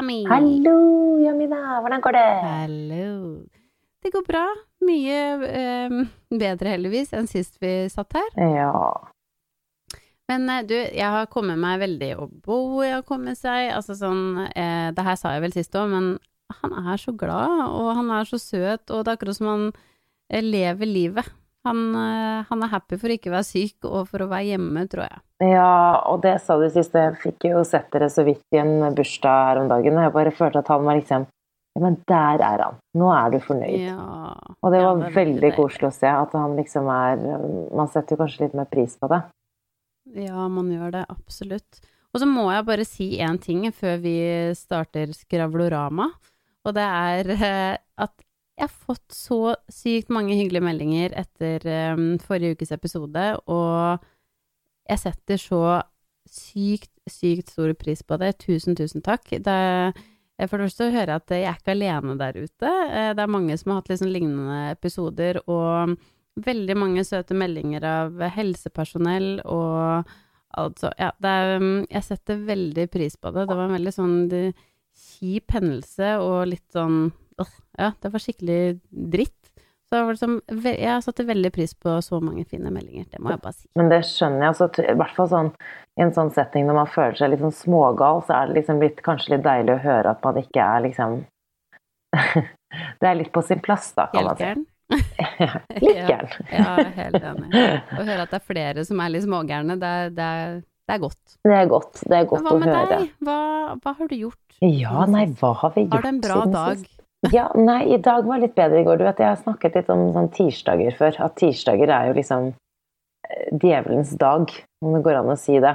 Sammy. Hallo, Yamina. Hvordan går det? Hallo. Det går bra. Mye eh, bedre, heldigvis, enn sist vi satt her. Ja. Men eh, du, jeg har kommet meg veldig å bo i har kommet seg. Altså sånn eh, Det her sa jeg vel sist òg, men han er så glad, og han er så søt, og det er akkurat som han eh, lever livet. Han, eh, han er happy for ikke å være syk, og for å være hjemme, tror jeg. ja, og det sa du sist. Jeg fikk jo sett dere så vidt i en bursdag her om dagen, og jeg bare følte at han var liksom Ja, men der er han. Nå er du fornøyd. Ja. Og det Ja, var det er veldig koselig å se at han liksom er Man setter jo kanskje litt mer pris på det. Ja, man gjør det, absolutt. Og så må jeg bare si én ting før vi starter Skravlorama, og det er eh, at jeg har fått så sykt mange hyggelige meldinger etter um, forrige ukes episode, og jeg setter så sykt, sykt stor pris på det. Tusen, tusen takk. Det eh, for det første hører jeg at jeg er ikke alene der ute. Eh, Det er mange som har hatt liksom lignende episoder, og veldig mange søte meldinger av helsepersonell og altså Ja, er um, Jeg setter veldig pris på det. Det var en veldig sånn kjip hendelse og litt sånn Ja, det var skikkelig dritt. Så liksom, jeg satte veldig pris på så mange fine meldinger, det må jeg bare si. Men det skjønner jeg. Altså, I hvert fall sånn, i en sånn setting når man føler seg litt sånn smågal, så er det liksom litt, kanskje litt deilig å høre at man ikke er liksom Det er litt på sin plass, da, kan man si. Helt. Litt gæren. Ja, helt enig. Å høre at det er flere som er litt smågærne, det, det, det er godt. Det er godt. Det er godt å høre. hva med deg? Hva, hva har du gjort? Ja, nei, hva har vi gjort Har du en bra dag? sist? Ja, nei, i dag var litt bedre i går. Du vet, jeg har snakket litt om sånn tirsdager før. At tirsdager er jo liksom eh, djevelens dag, om det går an å si det.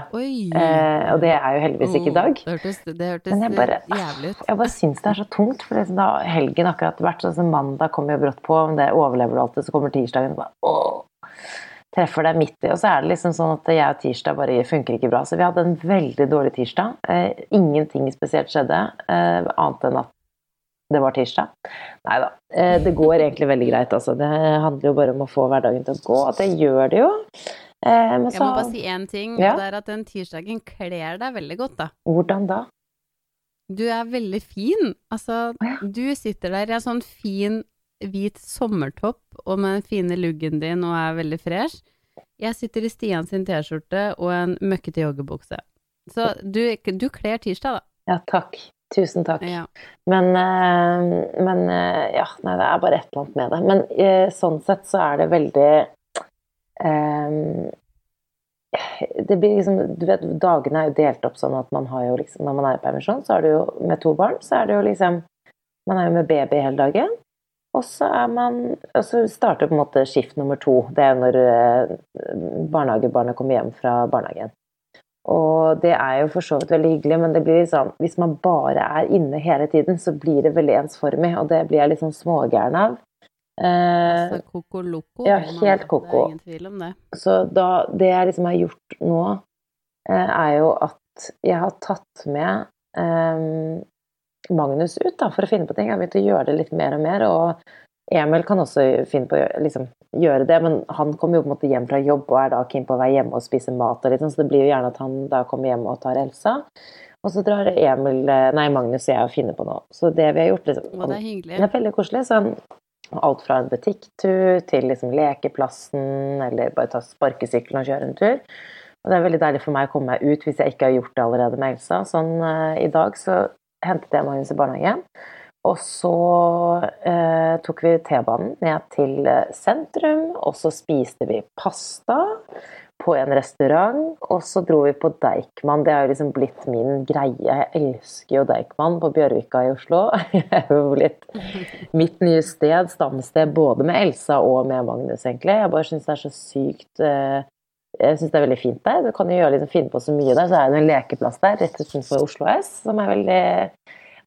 Eh, og det er jo heldigvis ikke i dag. Det hørtes, det hørtes Men jeg bare, jævlig ut. jeg bare syns det er så tungt, for liksom da helgen akkurat vært sånn som mandag kommer jo brått på, om det overlever du alltid, så kommer tirsdagen og bare åh, treffer deg midt i, og så er det liksom sånn at jeg og tirsdag bare funker ikke bra. Så vi hadde en veldig dårlig tirsdag. Eh, ingenting spesielt skjedde, eh, annet enn at det var tirsdag. Nei da. Eh, det går egentlig veldig greit, altså. Det handler jo bare om å få hverdagen til å gå, og det gjør det jo. Men så, Jeg må bare si én ting, Ja. og det er at den tirsdagen kler deg veldig godt, da. Hvordan da? Du er veldig fin. Altså, ja. du sitter der i en sånn fin hvit sommertopp og med den fine luggen din og er veldig fresh. Jeg sitter i Stian sin T-skjorte og en møkkete joggebukse. Så du, du kler tirsdag, da. Ja, takk. Tusen takk. Ja. Men, eh, men eh, ja, nei, det er bare et eller annet med det. Men eh, sånn sett så er det veldig um, Det blir liksom Du vet, dagene er jo delt opp sånn at man har jo liksom Når man er i permisjon, så er det jo med to barn, så er det jo liksom Man er jo med baby hele dagen. Og så er man Og så starter på en måte skift nummer to. Det er når eh, barnehagebarnet kommer hjem fra barnehagen. Og det er jo for så vidt veldig hyggelig, men det blir sånn, hvis man bare er inne hele tiden, så blir det veldig ensformig, og det blir jeg litt sånn smågæren av. Eh, Altså koko Loco. ja, helt koko. Ingen tvil om det. så da, det jeg liksom har gjort nå, eh, er jo at jeg har tatt med eh, Magnus ut da, for å finne på ting. Jeg har begynt å gjøre det litt mer og mer, og Emil kan også finne på å liksom, gjøre det, men han kommer jo på en måte hjem fra jobb og er da keen på å være hjemme og spise mat, og litt sånn, så det blir jo gjerne at han da kommer hjem og tar Elsa. Og så drar Emil, eh, nei, Magnus og jeg og finner på noe. Så det vi har gjort liksom, Og det er hyggelig. det er veldig koselig. Sånn, alt fra en butikktur til liksom lekeplassen, eller bare ta sparkesykkelen og kjøre en tur. Og det er veldig deilig for meg å komme meg ut hvis jeg ikke har gjort det allerede med Elsa. Sånn eh, i dag så hentet jeg Magnus i barnehagen. Og så eh, tok vi T-banen ned til eh, sentrum, og så spiste vi pasta på en restaurant, og så dro vi på Deichman. Det har jo liksom blitt min greie. Jeg elsker jo Deichman på Bjørvika i Oslo. Det er jo blitt mitt nye sted, stamsted, både med Elsa og med Magnus, egentlig. Jeg bare syns det er så sykt eh, Jeg syns det er veldig fint der. Du kan jo gjøre liksom, finne på så mye der. Så er det en lekeplass der rett utenfor Oslo S, som er veldig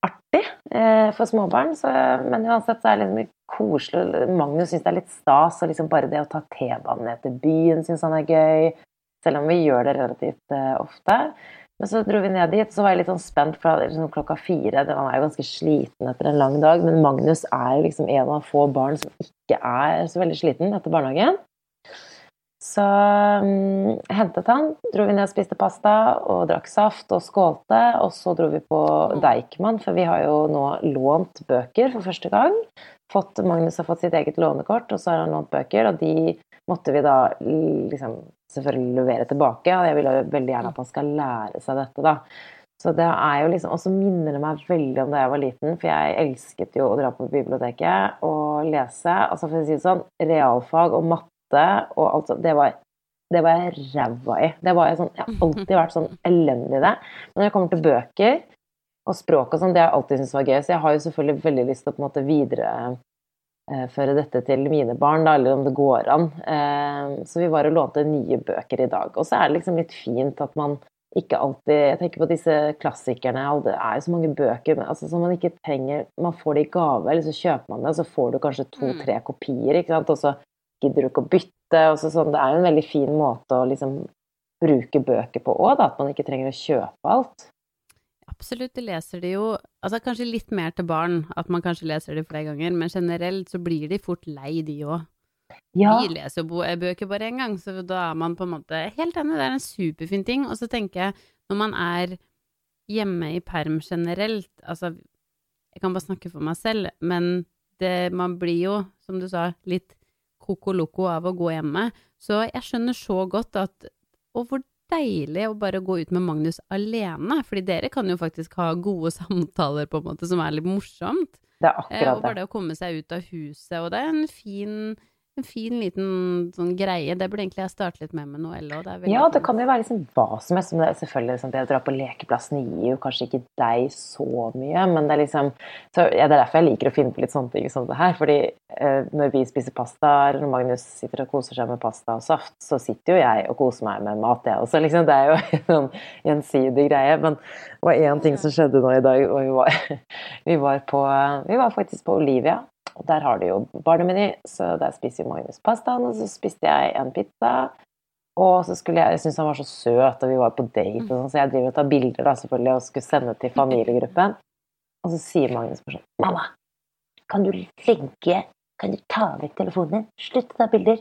artig eh, for småbarn. Så, men uansett så er det liksom koselig. Magnus syns det er litt stas, og liksom bare det å ta T-banen ned til byen syns han er gøy. Selv om vi gjør det relativt eh, ofte. Men så dro vi ned dit, så var jeg litt sånn spent fra liksom, klokka fire. Han er jo ganske sliten etter en lang dag, men Magnus er jo liksom en av få barn som ikke er så veldig sliten etter barnehagen. Så um, hentet han, dro vi ned og spiste pasta og drakk saft og skålte. Og så dro vi på Deichman, for vi har jo nå lånt bøker for første gang. Fått, Magnus har fått sitt eget lånekort, og så har han lånt bøker. Og de måtte vi da liksom selvfølgelig levere tilbake. Og jeg vil jo veldig gjerne at han skal lære seg dette, da. Så det er jo liksom, Og så minner det meg veldig om da jeg var liten, for jeg elsket jo å dra på biblioteket og lese. Altså for å si det sånn, realfag og matte og alt sånt, det var det var jeg ræva i. Det var jeg, sånn, jeg har alltid vært sånn elendig i det. Men når det kommer til bøker og språk og sånn, det har jeg alltid syntes var gøy. Så jeg har jo selvfølgelig veldig lyst til å på en måte videreføre dette til mine barn, da, eller om det går an. Eh, så vi var og lånte nye bøker i dag. Og så er det liksom litt fint at man ikke alltid Jeg tenker på disse klassikerne, det er jo så mange bøker men, altså, som man ikke trenger Man får det i gave, eller så kjøper man det, og så får du kanskje to-tre kopier, ikke sant. Og så gidder du ikke å bytte. Og så sånn. Det er jo en veldig fin måte å liksom bruke bøker på òg, at man ikke trenger å kjøpe alt. Absolutt, de leser de jo altså kanskje litt mer til barn, at man kanskje leser de flere ganger, men generelt så blir de fort lei, de òg. Ja. Vi leser jo bøker bare én gang, så da er man på en måte helt enig, det er en superfin ting. Og så tenker jeg, når man er hjemme i perm generelt, altså jeg kan bare snakke for meg selv, men det, man blir jo, som du sa, litt koko-loko av å gå hjemme. Så jeg skjønner så godt at Og hvor deilig å bare gå ut med Magnus alene, fordi dere kan jo faktisk ha gode samtaler på en måte som er litt morsomt. Det er akkurat det. og bare det. det å komme seg ut av huset, og det er en fin, en fin liten sånn greie. Det burde egentlig jeg starte litt med med. Det er Ja, det kan jo være liksom hva som helst. Men det selvfølgelig liksom, det å dra på lekeplassen gir jo kanskje ikke deg så mye, men det er liksom så, ja, Det er derfor jeg liker å finne på litt sånne ting som det her. fordi eh, når vi spiser pasta, eller når Magnus sitter og koser seg med pasta og saft, så sitter jo jeg og koser meg med mat, jeg også. Liksom. Det er jo en sånn gjensidig greie. Men det var én ting som skjedde nå i dag, og vi var, vi var på Vi var faktisk på Olivia. Og der har de jo barnemeny, så der spiser jo Magnus pastaen, og så spiste jeg en pizza. Og så skulle jeg, jeg syntes han var så søt, og vi var på date, og sånn, så jeg driver og tar bilder da, selvfølgelig, og skulle sende til familiegruppen. Og så sier Magnus bare sånn Mamma, kan du legge Kan du ta vekk telefonen din? Slutt å ta bilder.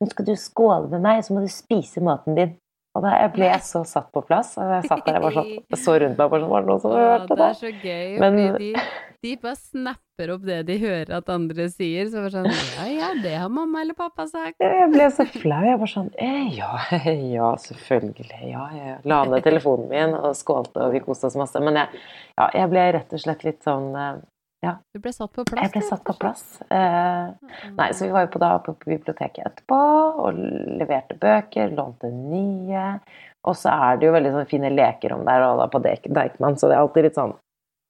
Nå skal du skåle med meg, så må du spise maten din. Og da jeg ble så satt på plass. Og jeg satt der jeg bare sånn, så rundt meg bare sånn Var det noen som hørte det det? er så gøy, å bli de, de bare snapper opp det de hører at andre sier. Så var sånn Ja, ja, det har mamma eller pappa sagt. Jeg ble så flau. Jeg var sånn eh, Ja, ja, selvfølgelig. Ja, jeg la ned telefonen min og skålte, og vi koste oss masse. Men jeg, ja, jeg ble rett og slett litt sånn ja. Du ble satt på plass. Jeg ble satt på plass. Eh, nei, så vi var jo på, da, på biblioteket etterpå og leverte bøker, lånte nye. Og så er det jo veldig sånn fine lekerom der og da på Deichman, så det er alltid litt sånn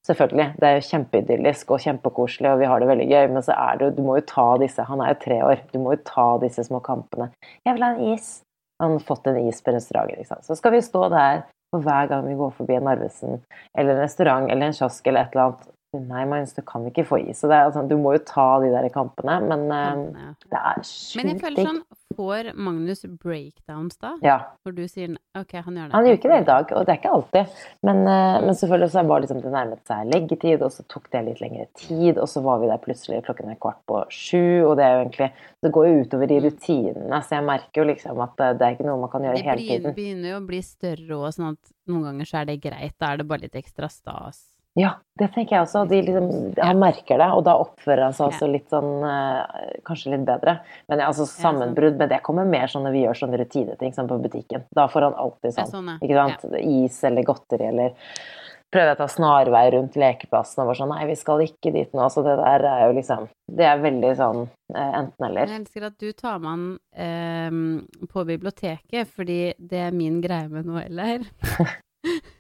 Selvfølgelig, det er jo kjempeidyllisk og kjempekoselig, og vi har det veldig gøy, men så er det jo Du må jo ta disse Han er jo tre år. Du må jo ta disse små kampene. 'Jeg vil ha en is.' Han har fått en is på restauranten, ikke sant. Så skal vi stå der for hver gang vi går forbi en Narvesen eller en restaurant eller en kiosk eller et eller annet. Nei, Magnus, du kan ikke få is. Så det er, altså, du må jo ta de der kampene, men uh, det er Men jeg sjukt føler digg. sånn Får Magnus breakdowns da? Ja. Når du sier OK, han gjør det. Han gjør ikke det i dag, og det er ikke alltid. Men, eh, men selvfølgelig så var liksom det nærmet seg leggetid, og så tok det litt lengre tid, og så var vi der plutselig klokken er kvart på sju, og det er jo egentlig Det går jo utover i rutinene, så jeg merker jo liksom at det er ikke noe man kan gjøre hele tiden. Det begynner jo å bli større òg, sånn at noen ganger så er det greit. Da er det bare litt ekstra stas. Ja, det tenker jeg også. De liksom, han merker det, og da oppfører han seg også litt sånn eh, Kanskje litt bedre. Men altså sammenbrudd Men det kommer mer sånn når vi gjør sånne rutineting sånn på butikken. Da får han alltid sånn. sånn. Ikke sant? Is eller godteri eller Prøver jeg å ta snarvei rundt lekeplassen og bare sånn Nei, vi skal ikke dit nå. Så det der er jo liksom Det er veldig sånn eh, enten-eller. Jeg elsker at du tar med han eh, på biblioteket, fordi det er min greie med Noelle her.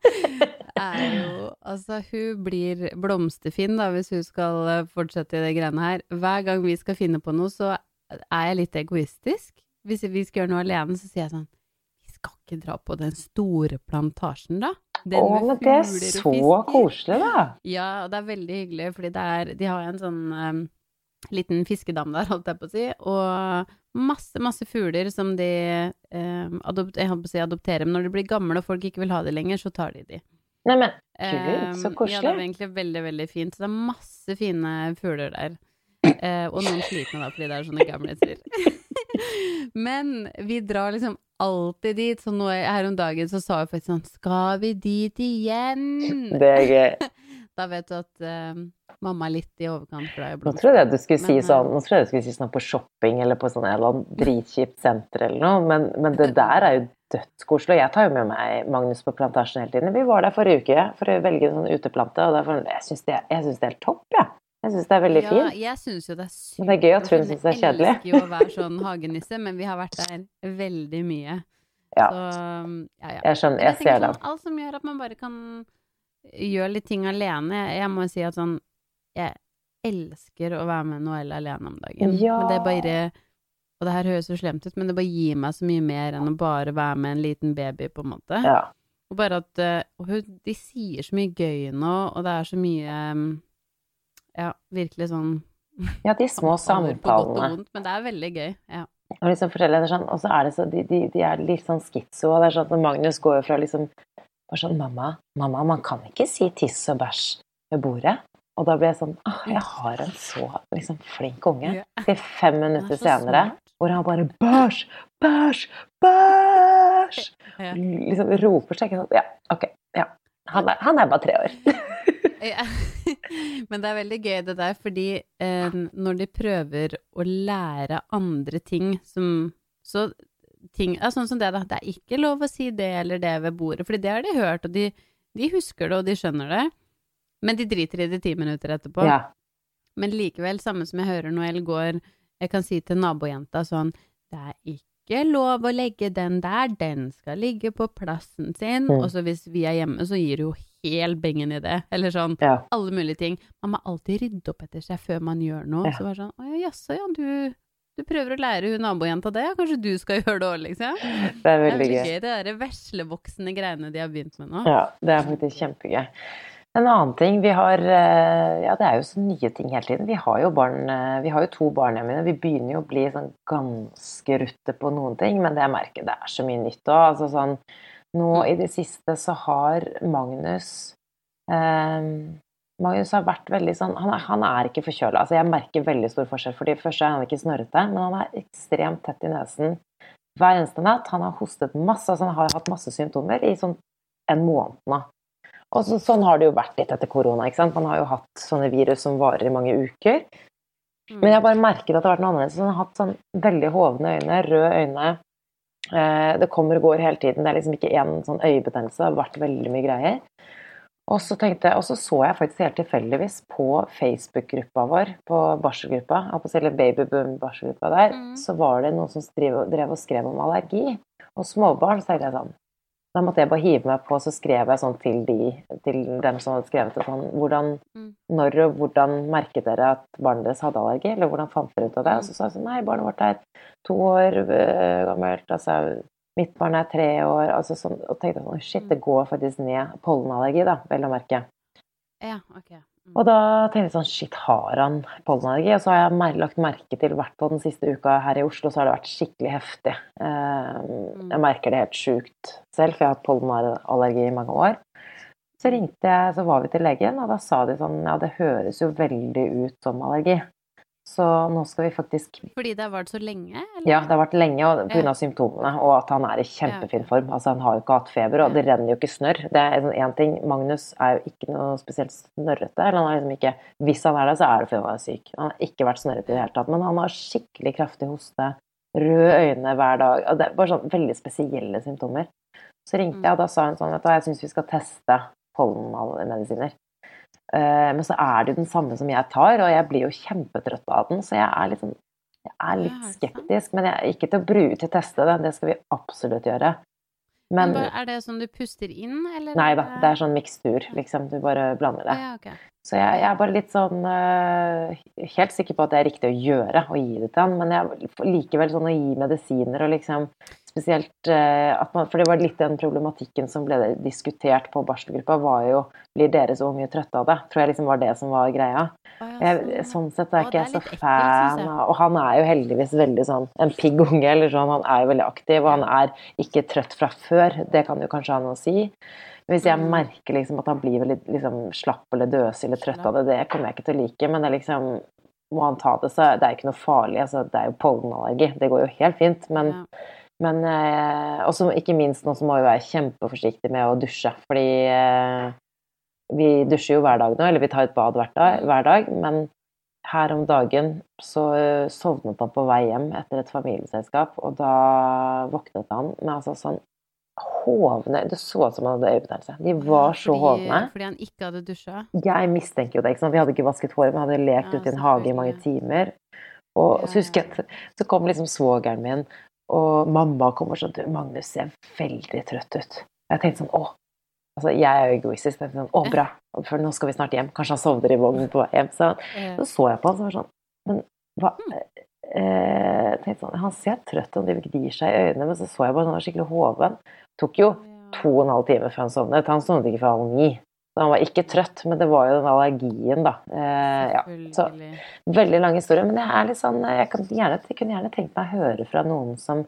er jo Altså, hun blir blomsterfinn, da, hvis hun skal eh, fortsette i det greiene her. Hver gang vi skal finne på noe, så er jeg litt egoistisk. Hvis vi skal gjøre noe alene, så sier jeg sånn Vi skal ikke dra på den store plantasjen, da? Den Å, men det er så koselig, da. Ja, og det er veldig hyggelig, fordi det er De har en sånn um, liten fiskedam der, holdt jeg på å si, og masse, masse fugler som de um, adopt, si adopterer. Men når de blir gamle og folk ikke vil ha de lenger, så tar de de. Nei, men Em, Kult, så Ja, det koselig. er egentlig veldig, veldig fint. Så det er masse fine fugler der. Eh, og noen slitne, da, fordi det er sånne gamliser. Men vi drar liksom alltid dit. Så nå her om dagen så sa jeg faktisk sånn Skal vi dit igjen? det er gøy. Da vet du at uh, mamma er litt i overkant glad i Nå blomster. trodde jeg du skulle si Men, eh, sånn Nå trodde jeg du skulle si sånn på shopping eller på sånn et eller annet dritkjipt senter eller noe, men, men det der er jo dødskoselig. Jeg tar jo med meg Magnus på plantasjen hele tiden. Vi var der forrige uke for å velge en sånn uteplante, og derfor, jeg syns det, det er helt topp, jeg. Jeg syns det er veldig Ja, fint. jeg syns jo det er sykt. Men det er gøy at hun synes det er kjedelig. Jeg elsker jo å være sånn hagenisse, men vi har vært der veldig mye. Ja. Så ja, ja. Jeg skjønner, jeg, jeg ser det. Sånn, alt som gjør at man bare kan gjøre litt ting alene. Jeg må jo si at sånn Jeg elsker å være med Noelle alene om dagen. Ja. Men det er bare Og det her høres jo slemt ut, men det bare gir meg så mye mer enn å bare være med en liten baby, på en måte. Ja. Og bare at eh, og hun, De sier så mye gøy nå, og det er så mye Ja, virkelig sånn ja, de små samtaler på godt og samtalene. vondt, men det er veldig gøy. Ja. Og liksom sånn, og så er det så, de, de, de er litt sånn skitso, og det er sånn at Magnus går jo fra liksom bare sånn, mamma, mamma, man kan ikke si tiss og bæsj ved bordet. Og da blir jeg sånn, Å, jeg har en så liksom flink unge. Til fem er minutter senere, hvor han bare, bæsj, bæsj, bæsj! Ja. Liksom roper seg, ikke sånn Ja, ok, ja. Han er, han er bare tre år. Ja. Men det er veldig gøy det der, fordi eh, når de prøver å lære andre ting som Så ting ja, Sånn som det, da. Det er ikke lov å si det eller det ved bordet, fordi det har de hørt, og de, de husker det, og de skjønner det. Men de driter i det ti minutter etterpå. Ja, Men likevel, samme som jeg hører Noel går Jeg kan si til nabojenta sånn Det er ikke lov å legge den der, den skal ligge på plassen sin. Mm. Og så hvis vi er hjemme, så gir du jo hel bengen i det. Eller sånn ja. alle mulige ting. Man må alltid rydde opp etter seg før man gjør noe. Ja. Så bare sånn Å ja, jaså, ja, du, du prøver å lære hun nabojenta det? Kanskje du skal gjøre det òg, liksom? Det er Det er veldig veldig gøy. gøy, det derre veslevoksende greiene de har begynt med nå. Ja, det er faktisk kjempegøy. En annen ting, vi har eh, Ja, det er jo så nye ting hele tiden. Vi har jo barn eh, Vi har jo to barn hjemme. og Vi begynner jo å bli sånn ganske rutte på noen ting, men det jeg merker, det er så mye nytt òg. Altså sånn Nå i det siste så har Magnus eh, Magnus har vært veldig sånn Han er, han er ikke forkjøla. Altså, jeg merker veldig stor forskjell. For det første er han ikke snørrete, men han er ekstremt tett i nesen hver eneste natt. Han har hostet masse, altså han har hatt masse symptomer i sånn en måned nå. Og så, sånn har det jo vært litt etter korona. ikke sant? Man har jo hatt sånne virus som varer i mange uker. Mm. Men jeg bare merket at det har vært noe annerledes. Han har hatt sånn veldig hovne øyne, røde øyne. Eh, det kommer og går hele tiden. Det er liksom ikke én sånn øyebetennelse. Det har vært veldig mye greier. Og så tenkte og så så jeg faktisk helt tilfeldigvis på Facebook-gruppa vår, på barselgruppa, eller babyboom-barselgruppa der, Mm. så var det noen som drev, drev og skrev om allergi. Og småbarn, så tenkte jeg sånn Da måtte jeg bare hive meg på, så skrev jeg sånn til de, til dem som hadde skrevet det sånn Hvordan, Mm. når og hvordan merket dere at barnet deres hadde allergi, eller hvordan fant dere ut av det? Og så sa jeg sånn Nei, barnet vårt er to år øh, gammelt, altså mitt barn er tre år, altså sånn, og tenkte sånn Shit, det går faktisk ned. Pollenallergi, da, vel å merke. Ja, ok. Mm. Og da tenkte jeg sånn Shit, har han pollenallergi? Og så har jeg mer, lagt merke til, hvert på den siste uka her i Oslo, så har det vært skikkelig heftig. Eh, jeg merker det helt sjukt selv, for jeg har hatt pollenallergi i mange år. Så ringte jeg, så var vi til legen, og da sa de sånn Ja, det høres jo veldig ut som allergi. Så nå skal vi faktisk Fordi det har vart så lenge? Eller? Ja, det har vært lenge pga. Ja. symptomene, og at han er i kjempefin form. Altså, han har jo ikke hatt feber, og det renner jo ikke snørr. Det er én ting. Magnus er jo ikke noe spesielt snørrete. Eller han er liksom ikke Hvis han er det, så er det fordi han er syk. Han har ikke vært snørrete i det hele tatt. Men han har skikkelig kraftig hoste, røde øyne hver dag. Og det er bare sånn veldig spesielle symptomer. Så ringte jeg, og da sa hun sånn hva, jeg syns vi skal teste pollenmedisiner. Eh, Men så er det jo den samme som jeg tar, og jeg blir jo kjempetrøtt av den, så jeg er litt sånn jeg er litt er skeptisk, men jeg er ikke til å bruke til å teste den, Det skal vi absolutt gjøre. Men Men er det sånn du puster inn, eller? nei da, det er sånn mikstur, liksom. Du bare blander det. Ja. Så jeg, jeg er bare litt sånn øh, Helt sikker på at det er riktig å gjøre, å gi det til han, men jeg likevel sånn å gi medisiner og liksom spesielt eh, at man, For det var litt den problematikken som ble diskutert på barselgruppa, var jo Blir dere så unge trøtte av det? Tror jeg liksom var det som var greia. Jeg, sånn sett er ikke jeg så fan av Og han er jo heldigvis veldig sånn en pigg unge, eller sånn. Han er jo veldig aktiv, og han er ikke trøtt fra før. Det kan jo kanskje ha noe å si. Men hvis jeg Mm. merker liksom at han blir veldig liksom, slapp eller døsig eller trøtt av det, det kommer jeg ikke til å like. Men det er liksom Må han ta det, så det er ikke noe farlig. Altså, det er jo pollenallergi. Det går jo helt fint. Men Ja. Men eh, også ikke minst nå så må vi være kjempeforsiktige med å dusje, fordi eh, vi dusjer jo hver dag nå, eller vi tar et bad hver dag, hver dag men her om dagen så eh, sovnet han på vei hjem etter et familieselskap, og da våknet han med altså sånn hovne Det så ut som han hadde øyebetennelse. De var så fordi, hovne. Fordi han ikke hadde dusja? Jeg mistenker jo det. ikke sant? Vi hadde ikke vasket håret, men hadde lekt Ja, ute i en hage i mange timer. Og Ja, så husker jeg så kom liksom svogeren min, og mamma kommer og sånn Du, Magnus ser veldig trøtt ut. Jeg tenkte sånn Å. Altså, jeg er jo egoistisk. Jeg tenkte sånn, Å, bra. For nå skal vi snart hjem. Kanskje han sovner i vognen på vei hjem. Så, så så jeg på han så var sånn Men hva Hmm. eh, tenkte sånn, Han ser trøtt ut, han gir seg i øynene, men så så jeg bare han var skikkelig hoven. Tok jo to og en halv time før han sovnet. Han sovnet ikke før halv ni. Så han var ikke trøtt, men det var jo den allergien, da. Eh, ja. Så veldig lang historie. Men jeg er litt sånn Jeg, kan gjerne, jeg kunne gjerne tenkt meg å høre fra noen som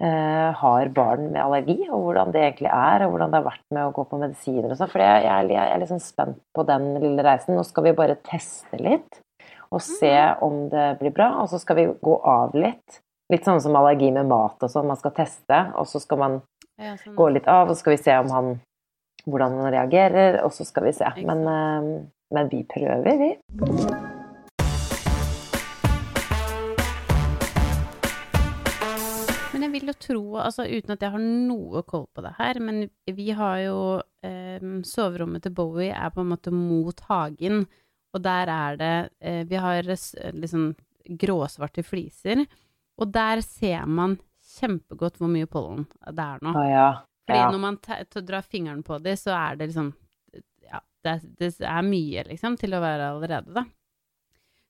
eh, har barn med allergi, og hvordan det egentlig er, og hvordan det har vært med å gå på medisiner og sånn. For jeg, jeg, jeg er litt sånn spent på den lille reisen. Nå skal vi bare teste litt og se om det blir bra, og så skal vi gå av litt. Litt sånn som allergi med mat og sånn. Man skal teste, og så skal man Ja, sånn. gå litt av, og så skal vi se om han hvordan man reagerer, og så skal vi se. Men, eh, men vi prøver, vi. Men jeg vil jo tro, altså uten at jeg har noe koll på det her, men vi har jo eh, Soverommet til Bowie er på en måte mot hagen, og der er det eh, Vi har liksom gråsvarte fliser, og der ser man kjempegodt hvor mye pollen det er nå. Å ja. Fordi ja. når man drar fingeren på dem, så er det liksom Ja, det, det er mye, liksom, til å være allerede, da.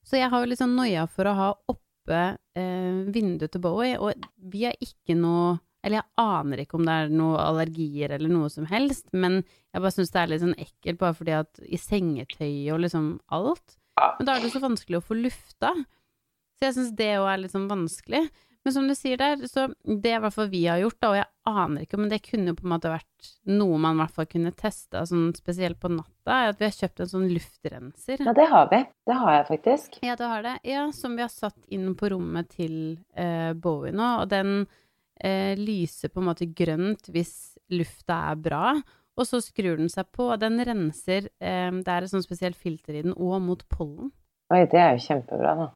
Så jeg har jo sånn noia for å ha oppe eh, vinduet til Bowie, og vi har ikke noe Eller jeg aner ikke om det er noe allergier eller noe som helst, men jeg bare syns det er litt sånn ekkelt, bare fordi at i sengetøy og liksom alt. Men da er det så vanskelig å få lufta. Så jeg syns det òg er litt sånn vanskelig. Men som du sier der, så det er i hvert fall vi har gjort, da, og jeg aner ikke, men det kunne jo på en måte vært noe man i hvert fall kunne testa, sånn spesielt på natta, er at vi har kjøpt en sånn luftrenser. ja, det har vi. Det har jeg faktisk. Ja, du har det. Ja, som vi har satt inn på rommet til eh, Bowie nå, og den eh, lyser på en måte grønt hvis lufta er bra, og så skrur den seg på, og den renser, eh, det er et sånt spesielt filter i den, og mot pollen. Oi, det er jo kjempebra, da.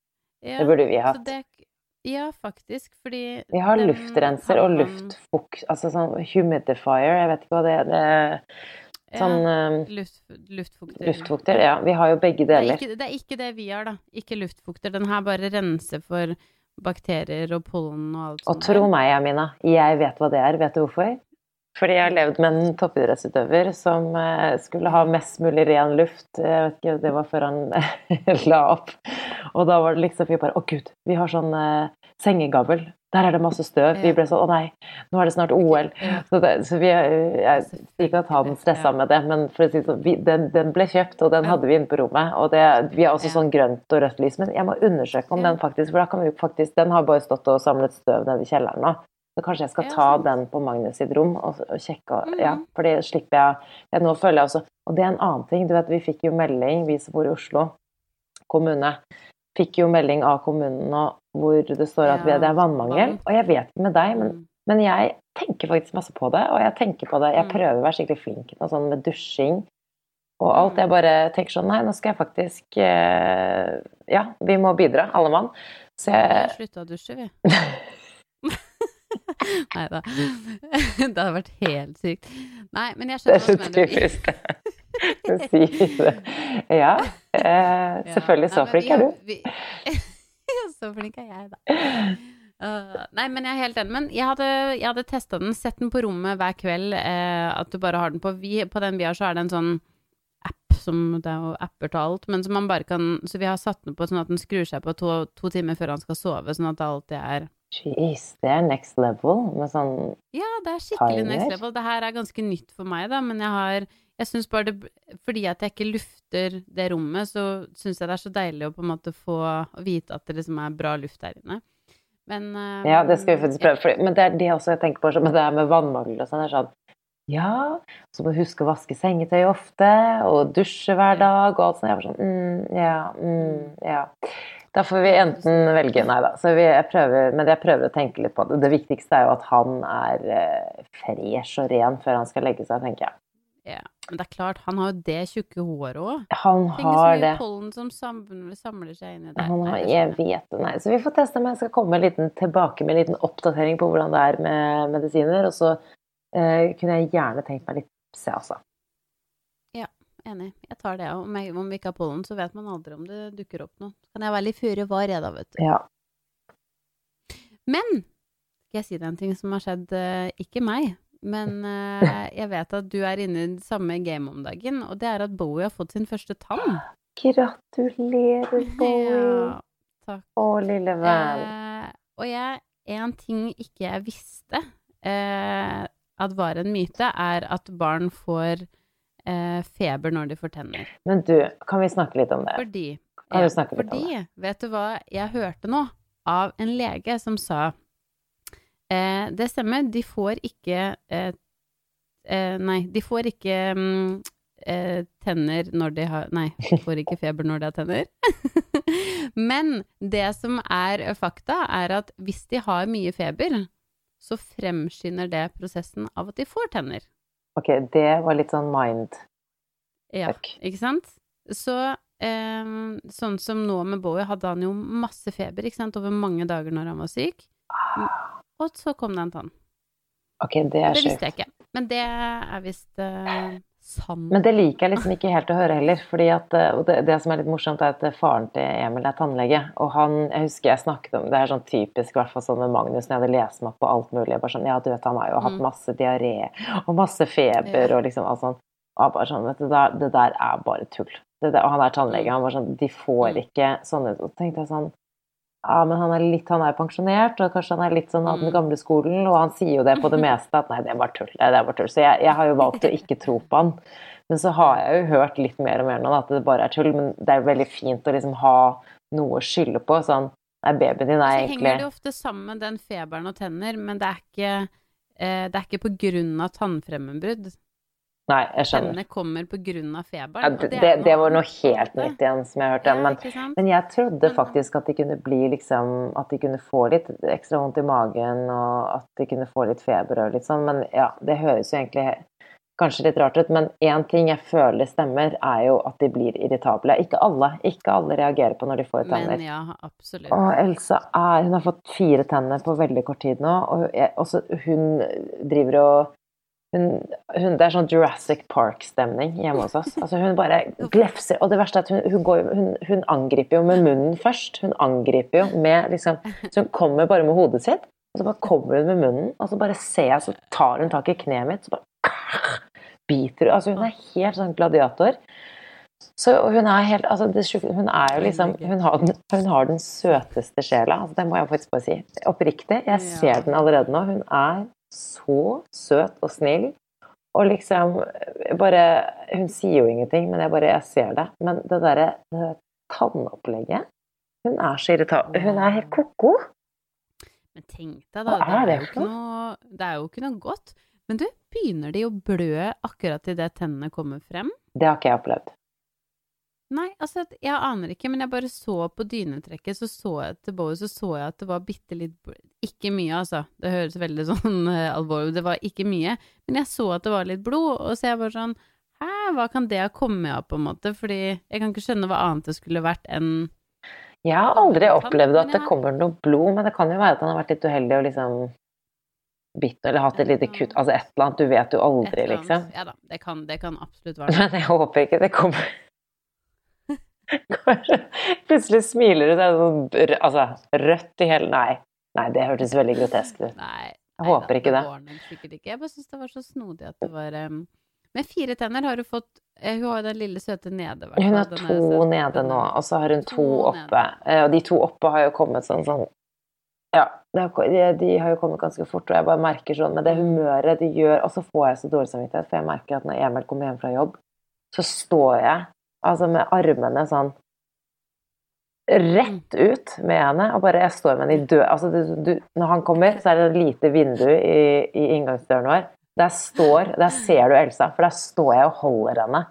Ja, Det burde vi hatt. det, ja, faktisk, fordi Vi har luftrenser og luftfukt, altså sånn humidifier, jeg vet ikke hva det er. Det sånn ja, luft, luftfukter. luftfukter. Ja, vi har jo begge Det er, deler. ikke, det er ikke det vi har, da. Ikke luftfukter. Den her bare renser for bakterier og pollen og alt sånt. Og tro meg, Amina, jeg vet hva det er. Vet du hvorfor? Fordi jeg har levd med en toppidrettsutøver som eh, skulle ha mest mulig ren luft. Jeg vet ikke, Det var før han la opp. Og da var det liksom vi bare Å, gud, vi har sånn eh, sengegavl. Der er det masse støv. Vi ble sånn Å nei, nå er det snart OL. Så, det, så vi eh, Jeg ikke at han stressa med det, men for å si sånn, vi, den, den ble kjøpt, og den hadde vi inne på rommet. Og det, vi har også sånn grønt og rødt lys, men jeg må undersøke om den faktisk For da kan vi jo faktisk Den har bare stått og samlet støv nede i kjelleren nå. Så kanskje jeg skal ta den på Magnus sitt rom og, og sjekke. og-. Ja, for det slipper jeg jeg. Nå føler jeg også Og det er en annen ting. Du vet, vi fikk jo melding, vi som bor i Oslo kommune, fikk jo melding av kommunen nå hvor det står at vi, det er vannmangel. Og jeg vet ikke med deg, men, Mm. men jeg tenker faktisk masse på det. Og jeg tenker på det Jeg Mm. prøver å være skikkelig flink og sånn med dusjing og alt. Mm. Jeg bare tenker sånn Nei, nå skal jeg faktisk eh, Ja, vi må bidra, alle mann. Så jeg slutta å dusje, vi. Nei da. Det hadde vært helt sykt. Nei, men jeg Det er skjønner så hva du mener. typisk å si det. Ja, eh, selvfølgelig. Så flink er du. Så flink er jeg, da. Uh, nei, men jeg er helt enig. Men jeg hadde, jeg hadde testa den, sett den på rommet hver kveld. Eh, at du bare har den på. Vi, på den vi har, så er det en sånn app som Det er jo apper til alt, men som man bare kan Så vi har satt den på sånn at den skrur seg på to, to timer før han skal sove, sånn at det alltid er Jeez, det er next level med sånn Ja, det er skikkelig Timer. next level. Det her er ganske nytt for meg, da, men jeg har Jeg syns bare det Fordi at jeg ikke lufter det rommet, så syns jeg det er så deilig å på en måte få vite at det liksom er bra luft der inne. Men Ja, det skal vi faktisk prøve. For, men det er det også jeg tenker på med det er med vannmangel og sånn. er sånn Ja, så må du huske å vaske sengetøy ofte, og dusje hver dag, og alt sånt. Jeg var sånn mm, Ja, mm, ja. Da får vi enten velge Nei da. Så vi, jeg prøver, men jeg prøver å tenke litt på det. Det viktigste er jo at han er eh, fresh og ren før han skal legge seg, tenker jeg. Ja. Men det er klart, han har jo det tjukke håret òg. Han Tenk så har mye det. pollen som samler, samler seg inni der. Han har, jeg vet det, nei. Så vi får teste om jeg skal komme liten, tilbake med en liten oppdatering på hvordan det er med medisiner. Og så eh, kunne jeg gjerne tenkt meg litt se, altså. Enig. Jeg tar det. Om, jeg- om vi ikke har pollen, så vet man aldri om det dukker opp noe. Så kan jeg være litt føre var, jeg da, vet du. Ja. Men skal jeg si deg en ting som har skjedd eh, ikke meg, men eh, jeg vet at du er inne i det samme game om dagen, og det er at Bowie har fått sin første tann. Gratulerer, Bowie. Ja, takk. Å, lille venn. Eh, og jeg, en ting ikke jeg visste eh, at var en myte, er at barn får eh, feber når de får tenner. Men du, kan vi snakke litt om det? Fordi, ja, fordi fordi vet du hva jeg hørte nå av en lege som sa eh, Det stemmer, de får ikke eh, eh, Nei, de får ikke eh, tenner når de har Nei, de får ikke feber når de har tenner. Men det som er fakta, er at hvis de har mye feber, så fremskynder det prosessen av at de får tenner. Ok, det var litt sånn mind Ja, ikke sant? Så eh, sånn som nå med Bowie, hadde han jo masse feber ikke sant, over mange dager når han var syk. Og så kom det en tann. Ok, det er Det visste jeg ikke. Men det er visst eh, sant. Men det liker jeg liksom ikke helt å høre heller. fordi at, eh, det, det som er litt morsomt, er at eh, faren til Emil er tannlege. Og han, jeg husker jeg snakket om Det er sånn typisk hvert fall sånn med Magnus når jeg hadde lest meg opp på alt mulig. bare sånn, Ja, du vet, han har jo hatt Mm. masse diaré og masse feber og liksom alt sånn. Og bare sånn, vet du, det, der- er bare tull. Det der, og han er tannlege. Han var sånn De får Mm. ikke sånne så tenkte jeg sånn ja, men han er litt, han er pensjonert, og kanskje han er litt sånn av den Mm. gamle skolen, og han sier jo det på det meste, at nei, det er bare tull. Det er bare tull. Så jeg, jeg har jo valgt å ikke tro på han. Men så har jeg jo hørt litt mer og mer nå at det bare er tull, men det er veldig fint å liksom ha noe å skylde på. Sånn, nei, babyen din er så egentlig henger det ofte sammen, den feberen og tenner, men det er ikke, eh, det er ikke på grunn av tannfremmedbrudd. Nei, jeg skjønner. Tennene kommer av feberen. Ja, det, det, det var noe helt nytt igjen som jeg hørte. Ja, Men, ikke men jeg trodde faktisk at de kunne bli liksom At de kunne få litt ekstra vondt i magen, og at de kunne få litt feber og litt sånn. Men ja, det høres jo egentlig kanskje litt rart ut. Men én ting jeg føler stemmer, er jo at de blir irritable. Ikke alle. Ikke alle reagerer på når de får tenner. Men ja, absolutt. Og Elsa er Hun har fått fire tenner på veldig kort tid nå, og hun driver og hun, hun, Det er sånn Jurassic Park-stemning hjemme hos oss. Altså Hun bare glefser. Og det verste er at hun, hun, går, hun, angriper jo med munnen først. Hun angriper jo med liksom Så hun kommer bare med hodet sitt, og så bare kommer hun med munnen, og så bare ser jeg, så tar hun tak i kneet mitt, så bare biter hun. Altså Hun er helt sånn gladiator. Så hun er helt altså det Hun er jo liksom Hun har den, hun har den søteste sjela. Altså, det må jeg faktisk bare si. Oppriktig. Jeg ser den allerede nå. Hun er så søt og snill. Og liksom bare Hun sier jo ingenting, men jeg bare jeg ser det. Men det derre der tannopplegget Hun er så irritabel. Hun er helt ko-ko. Men tenk deg, da. Hva Det er er, det jo ikke noe, det er jo ikke noe godt. Men du, begynner de å blø akkurat idet tennene kommer frem? Det har ikke jeg opplevd. Nei, altså, jeg aner ikke, men jeg bare så på dynetrekket, så så jeg til Bowie, så så jeg at det var bitte litt Ikke mye, altså. Det høres veldig sånn uh, alvorlig ut. Det var ikke mye. Men jeg så at det var litt blod, og så jeg bare sånn Hæ, hva kan det ha kommet av, på en måte? Fordi jeg kan ikke skjønne hva annet det skulle vært enn Jeg har aldri opplevd at det kommer noe blod, men det kan jo være at han har vært litt uheldig og liksom bitt eller hatt et lite kutt, altså et eller annet. Du vet jo aldri, liksom. Ja da, det kan, det kan absolutt være det. Men jeg håper ikke det kommer Plutselig smiler du, så er sånn altså, rødt i hele Nei. Nei, det hørtes veldig grotesk ut. Nei. Jeg håper ikke det. ikke. Jeg bare syns det var så snodig at det var um... Med fire tenner har du fått eh, Hun har den lille søte nede. Hun har to nede nå, og så har hun to To oppe. Eh, Og de to oppe har jo kommet sånn sånn Ja, de, de har jo kommet ganske fort, og jeg bare merker sånn med det humøret de gjør Og så får jeg så dårlig samvittighet, for jeg merker at når Emil kommer hjem fra jobb, så står jeg altså med armene sånn rett ut med henne, og bare jeg står med henne i død altså, du, du, Når han kommer, så er det et lite vindu i, i inngangsdøren vår. Der står Der ser du Elsa, for der står jeg og holder henne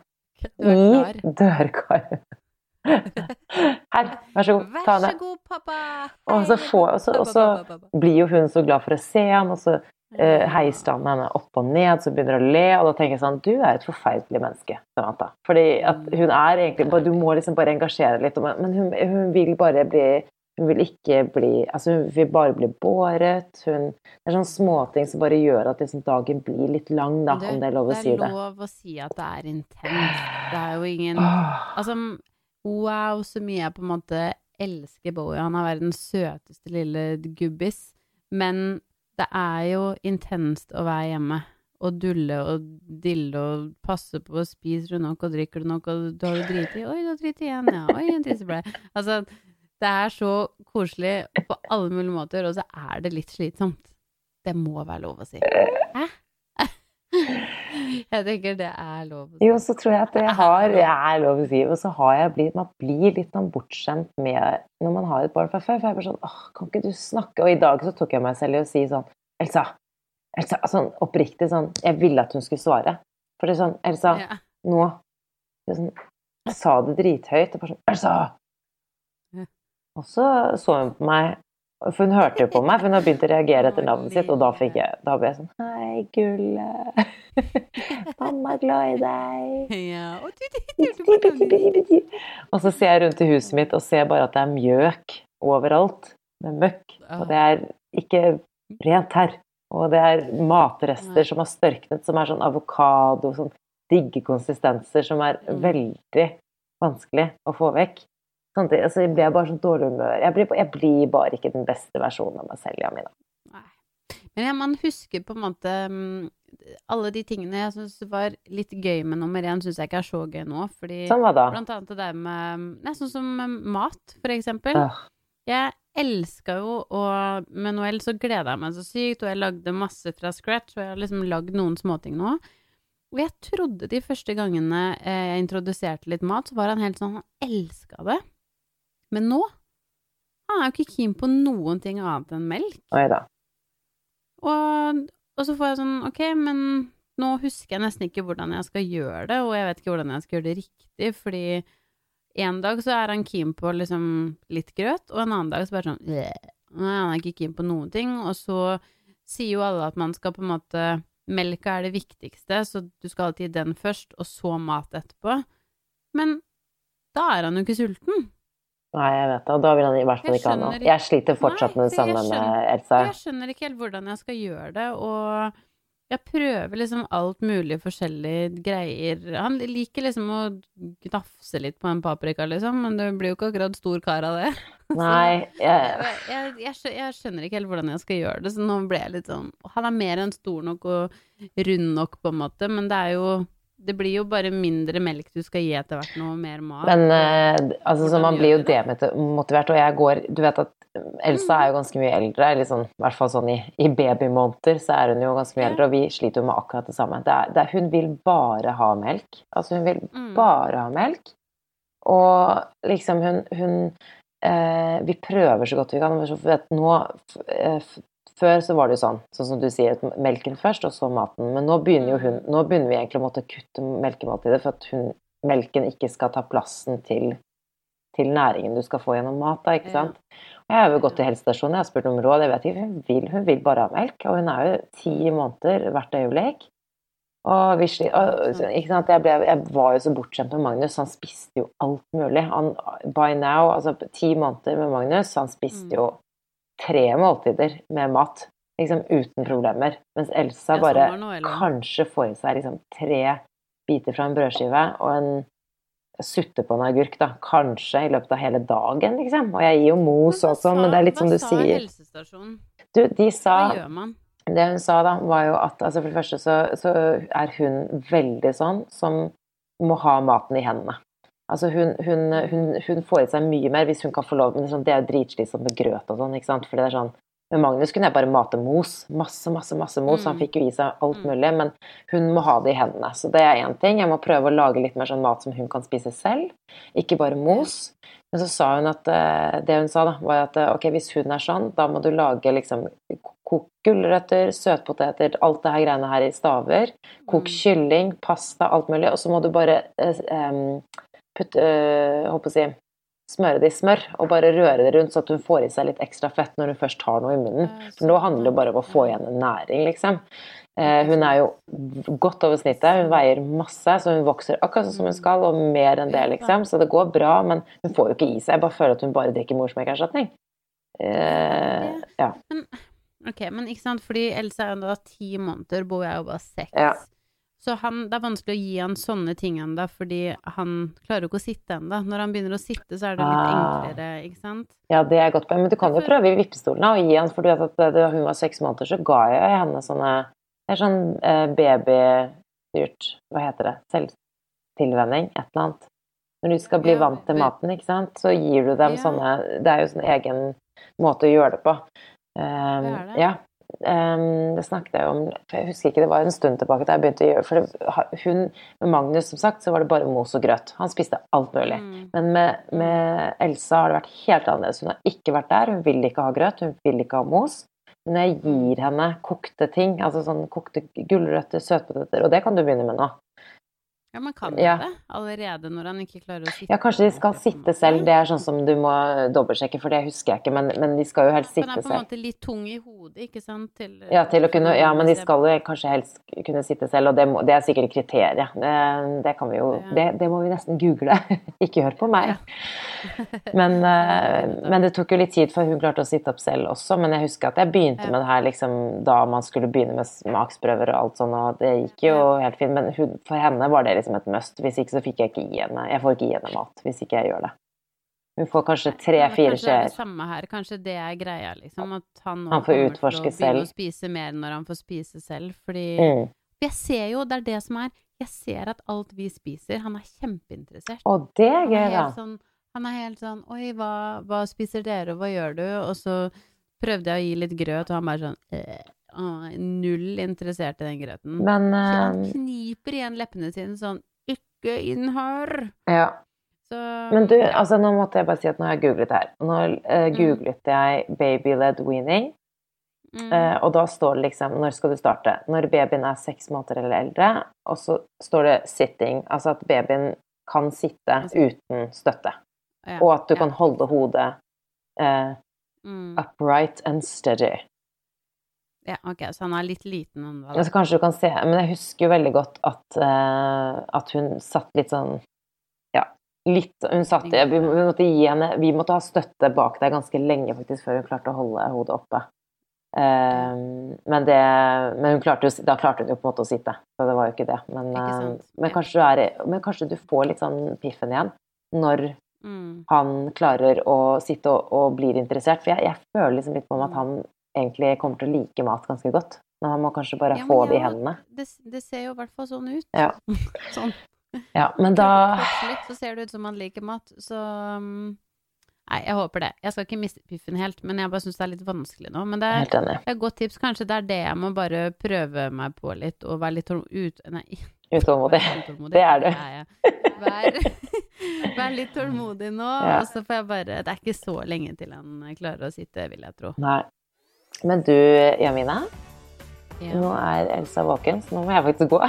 i dørkarmen. Her, vær så god, ta Vær så god, pappa! Og så, får, og, så, og så blir jo hun så glad for å se ham, og så eh, heiser henne opp og ned, så begynner hun å le, og da tenker jeg sånn Du er et forferdelig menneske, Samantha. Fordi at hun er egentlig Du må liksom bare engasjere litt, men hun, hun vil bare bli Hun vil ikke bli Altså, hun vil bare bli båret. Hun Det er sånne småting som bare gjør at liksom dagen blir litt lang, da, Du, om det er lov å si det. Det er lov å si at det er intenst. Det er jo ingen Altså, wow, så mye jeg på en måte elsker Bowie. Han er verdens søteste lille gubbis. Men det er jo intenst å være hjemme og dulle og dille og passe på spiser du nok og drikker du nok og du har du driti? Oi, du har driti igjen, ja. Oi, en tisseblei. Altså, det er så koselig på alle mulige måter, og så er det litt slitsomt. Det må være lov å si. Hæ? Jeg tenker det er lov å si. Jo, så tror jeg at det har er lov å si. Og så har jeg blitt Man blir litt sånn bortskjemt med når man har et barn fra før. For jeg er bare sånn Åh, kan ikke du snakke? Og i dag så tok jeg meg selv i å si sånn Elsa. Elsa, sånn oppriktig sånn Jeg ville at hun skulle svare. For det er sånn Elsa, Ja. nå sånn, Jeg sa det drithøyt. Og bare sånn Elsa! Og så så hun på meg for hun hørte jo på meg, for hun har begynt å reagere etter navnet sitt, og da fikk jeg Da ble jeg sånn Hei, Gulle. Mamma er glad i deg. Og så ser jeg rundt i huset mitt og ser bare at det er mjøk overalt. Det er møkk. Og det er ikke rent her. Og det er matrester som har størknet, som er sånn avokado, sånn digge konsistenser som er Mm. veldig vanskelig å få vekk. Samtidig altså, jeg blir bare så dårlig humør. Jeg blir, jeg blir bare ikke den beste versjonen av meg selv, Jamina. Nei. Men ja, man husker på en måte mm, alle de tingene jeg syns var litt gøy med nummer én, syns jeg ikke er så gøy nå. Fordi Sånn var da? blant annet det der med Nei, sånn som mat, for eksempel. Øh, Jeg elska jo å Med Noel så gleda jeg meg så sykt, og jeg lagde masse fra scratch, og jeg har liksom lagd noen småting nå. Og jeg trodde de første gangene eh, jeg introduserte litt mat, så var han helt sånn Han elska det. Men nå Han er jo ikke keen på noen ting annet enn melk. Neida. Og, og så får jeg sånn Ok, men nå husker jeg nesten ikke hvordan jeg skal gjøre det, og jeg vet ikke hvordan jeg skal gjøre det riktig, fordi en dag så er han keen på liksom litt grøt, og en annen dag så bare sånn Nei, han er ikke keen på noen ting, og så sier jo alle at man skal på en måte Melka er det viktigste, så du skal alltid gi den først, og så mat etterpå. Men da er han jo ikke sulten. Nei, jeg vet det. Og da vil han i hvert fall ikke ha noe. Jeg sliter fortsatt Nei, med det samme med Elsa. Jeg skjønner ikke helt hvordan jeg skal gjøre det, og jeg prøver liksom alt mulig forskjellige greier. Han liker liksom å gnafse litt på en paprika, liksom, men det blir jo ikke akkurat stor kar av det. Nei, Jeg, jeg, jeg, jeg skjønner ikke helt hvordan jeg skal gjøre det, så nå ble jeg litt sånn Han er mer enn stor nok og rund nok, på en måte, men det er jo Det blir jo bare mindre melk du skal gi etter hvert noe mer mat. Men eh, altså, så man blir jo demotivert, og jeg går Du vet at Elsa er jo ganske mye eldre, sånn, i hvert fall sånn i, i babymåneder så er hun jo ganske mye eldre, og vi sliter jo med akkurat det samme. Det er, det er, hun vil bare ha melk. Altså hun vil Mm. bare ha melk. Og liksom hun, hun eh, Vi prøver så godt vi kan. men så vet, nå, eh, før så var det jo sånn, sånn som du sier, melken først, og så maten. Men nå begynner hun Nå begynner vi egentlig å måtte kutte melkemåltidet for at hun, melken ikke skal ta plassen til, til næringen du skal få gjennom mat. Da, ikke sant? Og Jeg har jo gått til helsestasjonen, jeg har spurt om råd. jeg vet ikke, Hun vil, hun vil bare ha melk, og hun er jo ti måneder hvert øyeblikk. Og vi og, sant? Jeg, ble, jeg var jo så bortskjemt med Magnus, han spiste jo alt mulig. Han, by now, altså ti måneder med Magnus, han spiste Mm. jo tre måltider med mat. Liksom uten problemer. Mens Elsa bare var kanskje får i seg liksom tre biter fra en brødskive og en sutte på en agurk, da. Kanskje i løpet av hele dagen, liksom. Og jeg gir jo mos også, og sånn, men det er litt som du sier. Hva sa helsestasjonen? Du, de sa Hva gjør man? det hun sa da, var jo at altså for det første så, så er hun veldig sånn som må ha maten i hendene. Altså hun, hun, hun, hun får i seg mye mer hvis hun kan få lov, men det er, sånn, det er jo dritslitsomt med grøt og sånn, ikke sant. For det er sånn Med Magnus kunne jeg bare mate mos. Masse, masse, masse mos. Han Mm. fikk jo i seg alt Mm. mulig, men hun må ha det i hendene. Så det er én ting. Jeg må prøve å lage litt mer sånn mat som hun kan spise selv, ikke bare mos. Men så sa hun at eh, Det hun sa, da, var at eh, ok, hvis hun er sånn, da må du lage liksom Kok gulrøtter, søtpoteter, alt det her greiene her i staver. Kok Mm. kylling, pasta, alt mulig. Og så må du bare eh, em, putte øh, Håper å si Smøre det i smør, og bare røre det rundt så at hun får i seg litt ekstra fett når hun først har noe i munnen. For nå sånn, handler det bare om å få igjen en næring, liksom. Eh, hun er jo godt over snittet, hun veier masse, så hun vokser akkurat sånn som hun skal, og mer enn det, liksom. Så det går bra, men hun får jo ikke i seg. Jeg bare føler at hun bare drikker morsmelkerstatning. Eh, ja. Ok, men ikke sant, fordi Elsa er da ti måneder, bor jeg jo bare seks. Ja. Så han, det er vanskelig å gi han sånne ting ennå, fordi han klarer jo ikke å sitte ennå. Når han begynner å sitte, så er det litt Ah. enklere, ikke sant? ja, det er godt poeng. Men du kan jo prøve i vippestolen da, og gi han, for du vet at da hun var seks måneder, så ga jeg henne sånne Det er sånn eh, babystyrt Hva heter det? Selvtilvenning? Et eller annet. Når du skal bli Ja, vant til maten, ikke sant, så gir du dem Ja. sånne Det er jo sånn egen måte å gjøre det på. Um, Det er det. Ja. Um, det snakket jeg om Jeg husker ikke, det var en stund tilbake da jeg begynte å gjøre For det, hun, med Magnus, som sagt, så var det bare mos og grøt. Han spiste alt mulig. Mm. Men med, med Elsa har det vært helt annerledes. Hun har ikke vært der. Hun vil ikke ha grøt, hun vil ikke ha mos. Men jeg gir henne kokte ting, altså sånn kokte gulrøtter, søtpoteter, og det kan du begynne med nå. Ja, man kan Ja. det allerede når han ikke klarer å sitte. Ja, kanskje de skal sitte selv, det er sånn som du må dobbeltsjekke, for det husker jeg ikke, men, men de skal jo helst sitte Den Han er på en måte litt tung i hodet, ikke sant? Til, Ja, til å kunne, ja, men de skal jo kanskje helst kunne sitte selv, og det, må, det er sikkert kriteriet. Det, det kan vi jo, det, det må vi nesten google. ikke hør på meg. Men, eh, men det tok jo litt tid før hun klarte å sitte opp selv også, men jeg husker at jeg begynte med det her liksom, da man skulle begynne med smaksprøver og alt sånn, og det gikk jo helt fint, men hun, for henne var det liksom et must. Hvis ikke så fikk jeg ikke gi henne, jeg får ikke gi henne mat hvis ikke jeg gjør det. Hun får kanskje tre-fire Kanskje det er det samme her. Kanskje det er greia, liksom. At han, Han får utforske selv. begynne å spise mer når han får spise selv. Fordi Mm. jeg ser jo, det er det som er Jeg ser at alt vi spiser, han er kjempeinteressert. Og det er Han gøy, da. sånn, han er helt sånn Oi, hva, hva spiser dere, og hva gjør du? Og så prøvde jeg å gi litt grøt, og han bare sånn eh, Null interessert i den grøten. Men han eh, kniper igjen leppene sine sånn Ikke inn her! ja. Så Men du, altså nå måtte jeg bare si at nå har jeg googlet her. Nå uh, googlet jeg baby-led weaning, mm, Uh, og da står det liksom Når skal du starte? Når babyen er seks måneder eller eldre. Og så står det 'sitting', altså at babyen kan sitte uten støtte. ja, Og at du ja, kan holde hodet uh, mm, upright and steady. Ja, ok, så han er litt liten ennå. Altså, kanskje du kan se Men jeg husker jo veldig godt at, uh, at hun satt litt sånn Ja, litt Hun satt vi, vi måtte gi henne Vi måtte ha støtte bak deg ganske lenge faktisk før hun klarte å holde hodet oppe. Uh, men, det, men hun klarte da klarte hun jo på en måte å sitte, så det var jo ikke det. Men, Ikke uh, men, kanskje, du er, men kanskje du får litt sånn piffen igjen når Mm. han klarer å sitte og, og blir interessert. For jeg, jeg føler liksom litt på meg at han egentlig kommer til å like mat ganske godt. Men han må kanskje bare Ja, få få det i hendene. Det, det ser jo i hvert fall sånn ut. Ja. sånn. Ja, men da Litt, så ser det ut som han liker mat, så um, Nei, jeg håper det. Jeg skal ikke miste piffen helt, men jeg bare syns det er litt vanskelig nå. Men det er, det er et godt tips. Kanskje det er det jeg må bare prøve meg på litt, og være litt ut... Nei, Utålmodig. Det er du. Vær, vær litt tålmodig nå, Ja. og så får jeg bare Det er ikke så lenge til han klarer å sitte, vil jeg tro. Nei. Men du, Jamina. Ja. Nå er Elsa våken, så nå må jeg faktisk gå.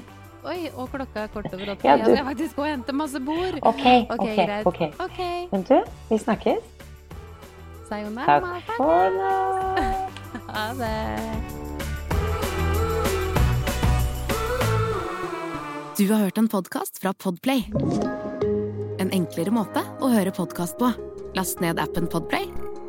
Oi, og klokka er kort over åtte. Ja, Jeg skal faktisk gå og hente masse bord. Ok, Ok, ok, okay. ok. Ok. Men du, vi snakkes. Sayonara. Takk for nå. Ha det. Du har hørt en podkast fra Podplay. En enklere måte å høre podkast på. Last ned appen Podplay,